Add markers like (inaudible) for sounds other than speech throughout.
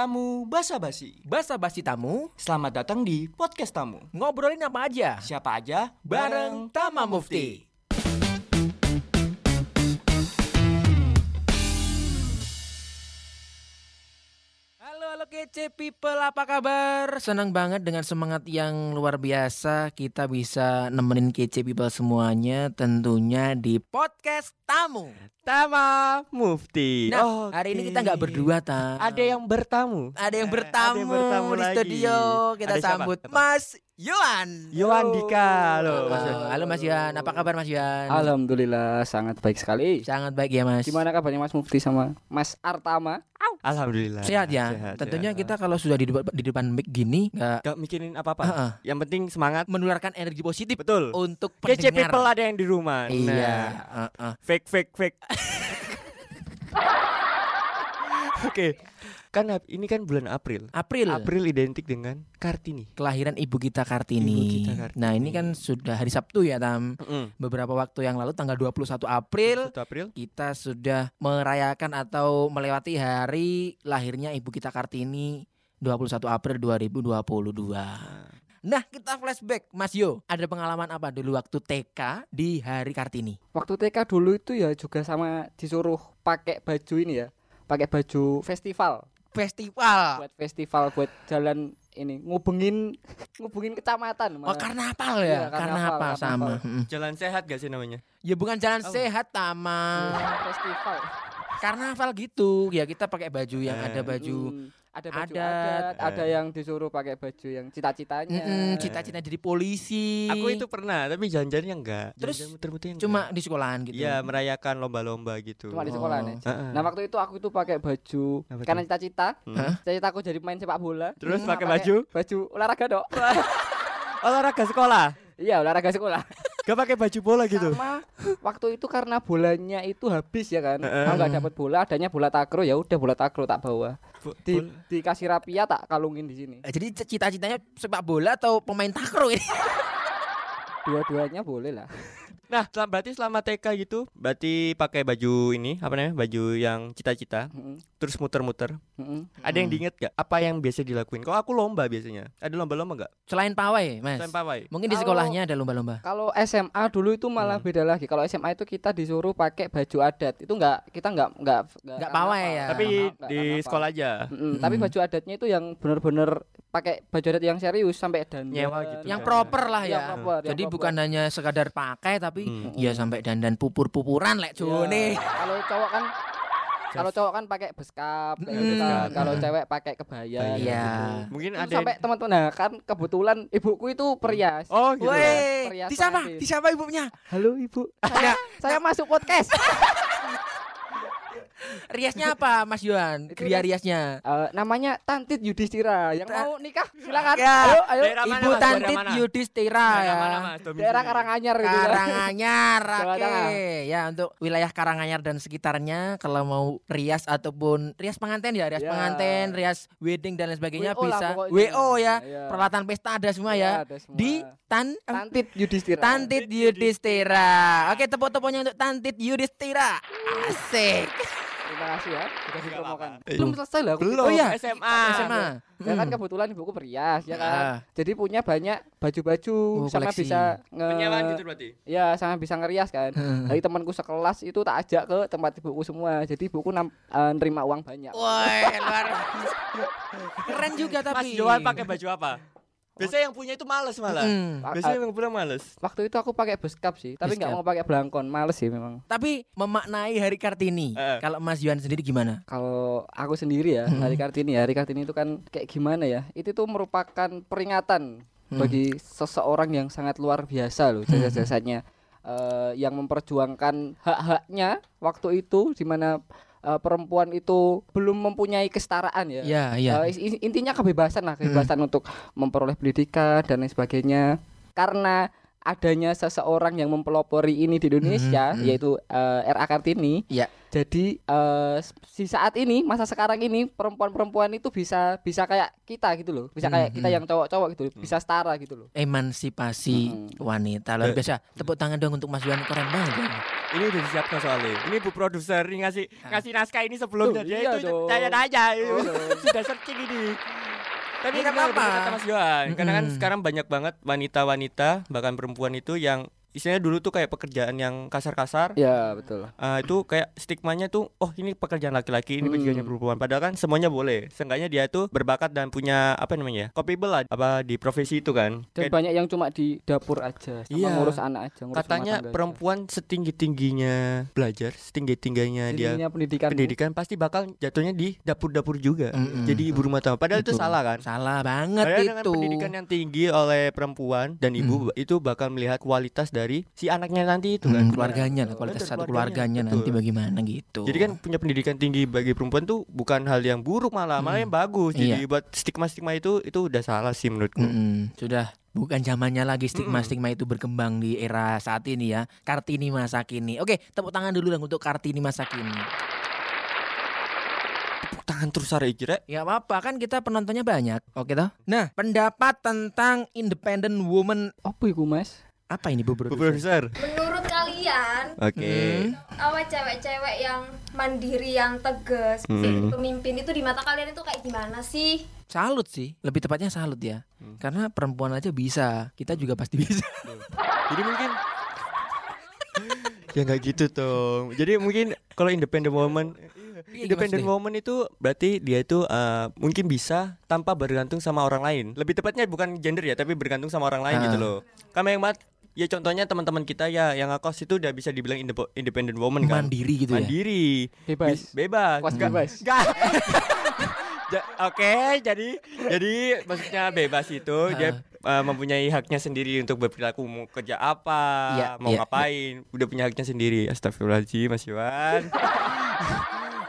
Tamu Basa Basi. Basa basi tamu, Selamat datang di podcast tamu. ngobrolin apa aja Siapa aja? bareng Tama Mufti. Kece people apa kabar? Senang banget dengan semangat yang luar biasa kita bisa nemenin kece people semuanya tentunya di podcast tamu. Tama Mufti. Nah, hari ini kita nggak berdua ta. Ada yang bertamu. ada yang Eh, bertamu, ada yang bertamu di lagi. studio. Kita Ada sambut Siapa? Mas Yohan. Yohan Dika. Halo, Mas Halo, Yohan. halo Mas Yohan, apa kabar Mas Yohan? Alhamdulillah sangat baik sekali. Sangat baik ya Mas. Gimana kabarnya Mas Mufti sama Mas Artama? Alhamdulillah. Sehat ya. Sehat, Tentunya sehat. kita kalau sudah di depan, di depan mic gini nggak Gak mikirin apa-apa. Heeh. Yang penting semangat. menularkan energi positif Betul. untuk Kece pendengar. people ada yang di rumah. Iya. Nah, heeh. Fake fake fake. (laughs) Oke. Kan hab- ini kan bulan April. April. April identik dengan Kartini. Kelahiran Ibu kita Kartini. Ibu kita Kartini. Nah, ini kan sudah hari Sabtu ya, Tam. Heeh. Beberapa waktu yang lalu tanggal 21 April 1 April. kita sudah merayakan atau melewati hari lahirnya Ibu kita Kartini 21 April 2022. Nah, kita flashback, Mas Yo. Ada pengalaman apa dulu waktu TK di hari Kartini? Waktu TK dulu itu ya juga sama disuruh pakai baju ini ya. Pakai baju festival. Festival. Buat festival buat jalan ini ngubengin ngubengin kecamatan. Oh, malah. karnaval ya? Iya, karnaval, karnaval, sama. karnaval. Jalan sehat gak sih namanya? Ya bukan jalan Oh. sehat, Tama. Iya, festival. Karnaval gitu. Ya kita pakai baju yang Eh. ada baju Hmm, ada baju adat. adat, ada Eh. yang disuruh pakai baju yang cita-citanya. Mm-mm, cita-cita jadi polisi. Aku itu pernah, tapi jalan-jalannya enggak. Terus Jalan-jalan muter-muternya enggak. cuma di sekolahan gitu. Iya, merayakan lomba-lomba gitu. Cuma di sekolah Oh. nih. Heeh. Nah waktu itu aku itu pakai baju Apa karena cita-cita, Hmm. cita-cita aku jadi pemain sepak bola. Terus Nah, pakai baju? Baju olahraga dok. (laughs) olahraga sekolah. iya olahraga sekolah. (laughs) Gak pakai baju bola gitu. Sama waktu itu karena bolanya itu habis ya kan. Aku nggak dapat bola, adanya bola takro ya udah bola takro tak bawa. Bo- Di bola. dikasih rapia tak kalungin di sini. Eh, Jadi cita-citanya sepak bola atau pemain takraw ini? Dua-duanya boleh lah. Nah, sel- berarti selama TK gitu, berarti pakai baju ini, apa namanya? Baju yang cita-cita, Mm-mm, terus muter-muter. mm-mm. Ada yang diinget gak? Apa yang biasa dilakuin? Kalau aku lomba biasanya. Ada lomba-lomba gak? Selain pawai, Mas. Selain pawai. Mungkin di sekolahnya ada lomba-lomba. Kalau SMA dulu itu malah Hmm. beda lagi. Kalau SMA itu kita disuruh pakai baju adat. Itu nggak kita nggak nggak Nggak pawai ya. Tapi nggak di karnaval. sekolah aja. Mm-mm, Tapi Mm. baju adatnya itu yang bener-bener pakai baju adat yang serius sampai dan Nyewa gitu. Yang Iya. proper lah Yang ya. proper, yang Jadi proper. bukan hanya sekadar pakai tapi Hmm. ya sampai dandan pupur-pupuran lek Iya. Jone. Kalau cowok kan kalau cowok kan pakai beskap, kayak Mm. gitu kan. Kalau Mm. cewek pakai kebaya. Iya. gitu. Mungkin Itu ada sampai teman-teman nah, kan kebetulan ibuku itu perias. Oh, gitu. Woi, Perhiasan disapa? nanti. Disapa ibunya? Halo ibu. (laughs) Saya, saya masuk podcast. (laughs) Riasnya apa, Mas Yohan? Gria rias- riasnya. Eh, namanya Tantit Yudhistira. Yang Ta- mau nikah silakan. Ya. Ayo, ayo. Daerah mana, Ibu Mas? Tantit? Yudhistira Daerah ya. mana, Mas? Daerah Karanganyar gitu. ya. Karanganyar, oke. Ya untuk wilayah Karanganyar dan sekitarnya kalau mau rias ataupun rias pengantin ya, rias Ya. pengantin, rias wedding dan lain sebagainya WO bisa. WO ya. Iya. Peralatan pesta ada semua Iya, ya. ada semua. Di Tan Tantit Yudhistira. Tantit Yudhistira. Oke, tepuk-tepuknya untuk Tantit Yudhistira. Asik. Terima kasih ya sudah dipromokan. apa-apa. Belum selesai lah. aku. Belum. Oh iya. SMA. SMA. Ya kan Hmm. kebetulan ibuku perias ya kan. Ah. Jadi punya banyak baju-baju Oh, sama koleksi. bisa nge Penyewaan gitu berarti. Ya, sama bisa ngerias kan. Dari temanku sekelas itu tak ajak ke tempat ibuku semua. Jadi ibuku nam, eh, nerima uang banyak. Woi, luar. Keren juga Mas tapi. Johan pakai baju apa? Biasanya yang punya itu males malah. Mm. A- Biasanya yang punya males. Waktu itu aku pakai beskap sih, tapi nggak mau pakai belangkon, males sih memang. Tapi memaknai Hari Kartini. Eh. Kalau Mas Yohan sendiri gimana? Kalau aku sendiri ya, Hmm. hari Kartini, hari Kartini itu kan kayak gimana ya? Itu tuh merupakan peringatan Hmm. bagi seseorang yang sangat luar biasa loh jasa-jasanya Eh, yang memperjuangkan hak-haknya waktu itu di mana eh, perempuan itu belum mempunyai kesetaraan ya. Iya, iya. Is- intinya kebebasan lah, kebebasan untuk memperoleh pendidikan dan lain sebagainya. Karena adanya seseorang yang mempelopori ini di Indonesia Mhm, mhm. yaitu eh, RA Kartini. Iya. Jadi eh, di saat ini masa sekarang ini perempuan-perempuan itu bisa bisa kayak kita gitu loh. Bisa kayak kita Mhm. yang cowok-cowok gitu, loh. bisa setara gitu loh. Emansipasi Mm-mm. wanita luar Eh. biasa. Tepuk tangan dong untuk Mas Yuan keren banget. ya. Ini udah disiapkan soalnya. Ini Bu produser ngasih ngasih naskah ini sebelumnya. Tuh, Dia iya itu dong. tanya-tanya. Oh, dong. (laughs) Sudah searching ini. Tapi Iya, ini nggak apa-apa. kata Mas Yohan. Karena kan sekarang banyak banget wanita-wanita bahkan perempuan itu yang istilahnya dulu tuh kayak pekerjaan yang kasar-kasar. Ya, betul. Ah, itu kayak stigmanya tuh oh ini pekerjaan laki-laki ini Hmm. pekerjaan perempuan padahal kan semuanya boleh seenggaknya dia tuh berbakat dan punya apa namanya ya capable lah apa di profesi itu kan Dan Kayak banyak yang cuma di dapur aja, sama Iya. ngurus anak aja, ngurus rumah katanya aja. perempuan setinggi tingginya belajar setinggi tingginya dia pendidikan. pendidikan pasti bakal jatuhnya di dapur-dapur juga Mm-mm. jadi ibu rumah tangga padahal itu Betul. salah kan Salah banget Padahal dengan itu. pendidikan yang tinggi oleh perempuan dan ibu itu bakal melihat kualitas dari si anaknya nanti itu kan Hmm, keluarganya lah kualitas satu keluarganya betul. nanti bagaimana gitu. Jadi kan punya pendidikan tinggi bagi perempuan tuh bukan hal yang buruk malah, malah Hmm. yang bagus. Iya. Jadi buat stigma-stigma itu itu udah salah sih menurutku. Mm-mm, sudah bukan zamannya lagi Hmm. stigma-stigma itu berkembang di era saat ini ya. Kartini masa kini. Oke, tepuk tangan dulu dong untuk Kartini masa kini. Tepuk tangan terus hari kira. Ya apa kan kita penontonnya banyak. Oke toh. Nah, pendapat tentang independent woman Apa itu, Mas? Apa ini Bu Produser? Menurut kalian, Oke. Hmm. apa cewek-cewek yang mandiri, yang tegas, Hmm. pemimpin itu di mata kalian itu kayak gimana sih? Salut sih, lebih tepatnya salut ya. Hmm. Karena perempuan aja bisa, kita juga pasti bisa. Jadi mungkin ya nggak gitu dong. Jadi mungkin kalau independent woman Independent woman itu berarti dia itu eh, mungkin bisa tanpa bergantung sama orang lain. Lebih tepatnya bukan gender ya, tapi bergantung sama orang lain Ah. gitu loh. Kami yang banget ya contohnya teman-teman kita ya yang ngekos itu udah bisa dibilang indep- independent woman kan. Mandiri gitu ya. Mandiri. Bebas. Bebas. Kos bebas. (laughs) Ja- Oke, jadi jadi maksudnya bebas itu dia uh, mempunyai haknya sendiri untuk berperilaku mau kerja apa, Iya, mau iya, ngapain, udah punya haknya sendiri. Astagfirullahaladzim, Mas Iwan. (laughs)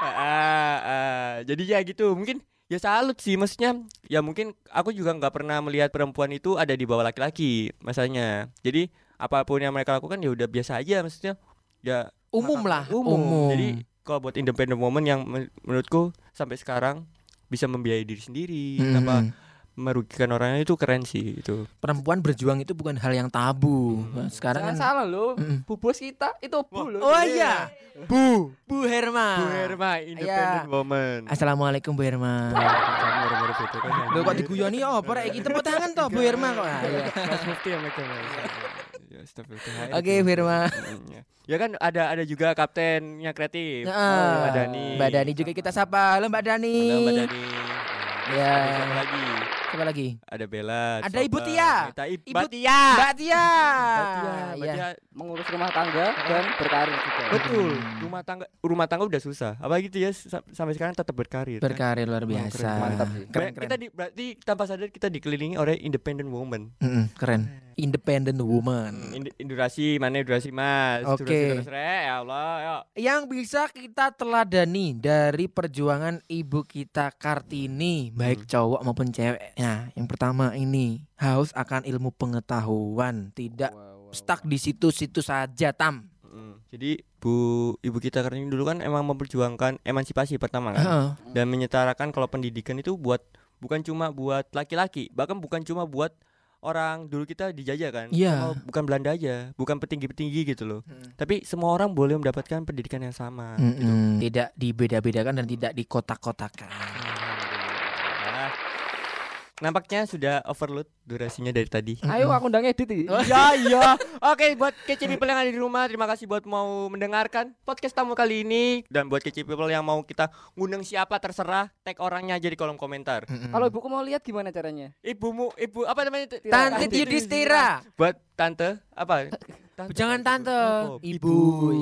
Ah, ah, jadi ya gitu, mungkin ya salut sih maksudnya ya mungkin aku juga nggak pernah melihat perempuan itu ada di bawah laki-laki masalahnya jadi apa pun yang mereka lakukan ya udah biasa aja maksudnya ya Umum lah, umum. umum. Jadi kalau buat independent woman yang men- menurutku sampai sekarang bisa membiayai diri sendiri Mm-mm. tanpa merugikan orangnya itu keren sih itu. perempuan berjuang itu bukan hal yang tabu. Nah, Sekarang Jangan kan salah loh. Mm-mm. Bu bos kita itu Bu loh. Oh iya. Bu, Bu Herma. Bu Herma independent woman. Assalamualaikum Bu Herma. Lo kok diguyoni apa rek iki tepuk tangan toh Bu Herma kok. Ah, iya. Mas Mufti yang megang. Ya, astagfirullah. Oke Bu Herma. Ya. Kan ada ada juga kaptennya kreatif. Heeh. Mbak Dani. Mbak Dani juga kita sapa. Halo Mbak Dani. Halo Mbak Dani. Ya. Lagi? Siapa lagi? Ada Bella. Ada Ibu Tia. Mita, Ibu Tia. Mbak Tia. Mbak Tia. Mbak Iya. Tia Mengurus rumah tangga dan berkarir juga. Betul. Hmm. Rumah tangga rumah tangga udah susah. Apalagi gitu ya sa- sampai sekarang tetap berkarir. kan? Berkarir luar Wah, biasa. keren, mantap. Keren, keren. Kita di, berarti tanpa sadar kita dikelilingi oleh independent woman. Mm-mm, keren. Independent woman. Ind- durasi mana durasi Mas? Oke. Durasi, durasi, re, ya Allah, ya. Yang bisa kita teladani dari perjuangan ibu kita Kartini, baik cowok maupun cewek. Nah, yang pertama ini haus akan ilmu pengetahuan, tidak Wow, wow, stuck di situ-situ saja, Tam. Mm. Jadi Bu Ibu kita karena dulu kan emang memperjuangkan emansipasi pertama kan Heeh. dan menyetarakan kalau pendidikan itu buat bukan cuma buat laki-laki, bahkan bukan cuma buat orang dulu kita dijajah kan. Sama bukan Belanda aja, bukan petinggi-petinggi gitu loh. Mm. Tapi semua orang boleh mendapatkan pendidikan yang sama gitu. Mm-mm. Tidak dibeda-bedakan dan tidak dikotak-kotakan. Nampaknya sudah overload durasinya dari tadi. Ayo aku undang edit iki. (laughs) ya iya. Oke buat kece people yang ada di rumah terima kasih buat mau mendengarkan podcast tamu kali ini dan buat kece people yang mau kita ngundang siapa terserah tag orangnya aja di kolom komentar. Mm-mm. Kalau ibuku mau lihat gimana caranya? Ibumu ibu apa namanya? Tante Yudhistira. Buat tante apa? Tante, Jangan tante, Oh, ibu.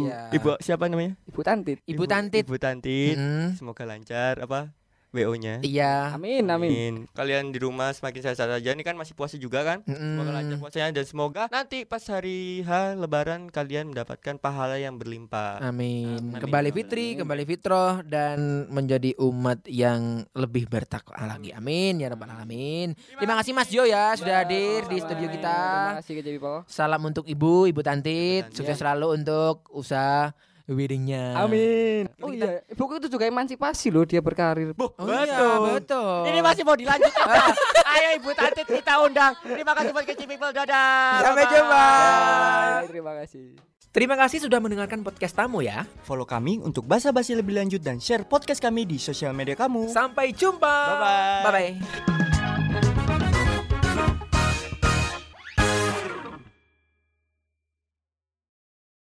ya. Ibu siapa namanya? Ibu Tantit. Ibu Tantit. Ibu Tantit. Mm. Semoga lancar apa? WO-nya. Iya. Amin, amin. Amin. Kalian di rumah semakin sehat-sehat aja. Ini kan masih puasa juga kan? Semoga lancar puasanya dan semoga nanti pas hari H Lebaran kalian mendapatkan pahala yang berlimpah. Amin. Amin. Kembali fitri, kembali fitroh dan menjadi umat yang lebih bertakwa lagi. Amin ya rabbal alamin. Terima kasih Mas Jo ya sudah hadir di studio Terima kita. kasih ke People. Salam untuk Ibu, Ibu Tantit. Tantit. Sukses selalu untuk usaha weddingnya. Amin. Oh iya, ibuku itu juga emansipasi loh dia berkarir. Oh iya, betul. Ini masih mau dilanjutkan. (laughs) Ayo Ibu Tantit kita undang. Terima kasih buat Kecil People. Dadah. Sampai Bye-bye. jumpa. Bye, terima kasih. Terima kasih sudah mendengarkan podcast tamu ya. Follow kami untuk basa-basi lebih lanjut dan share podcast kami di sosial media kamu. Sampai jumpa. Bye-bye. Bye bye.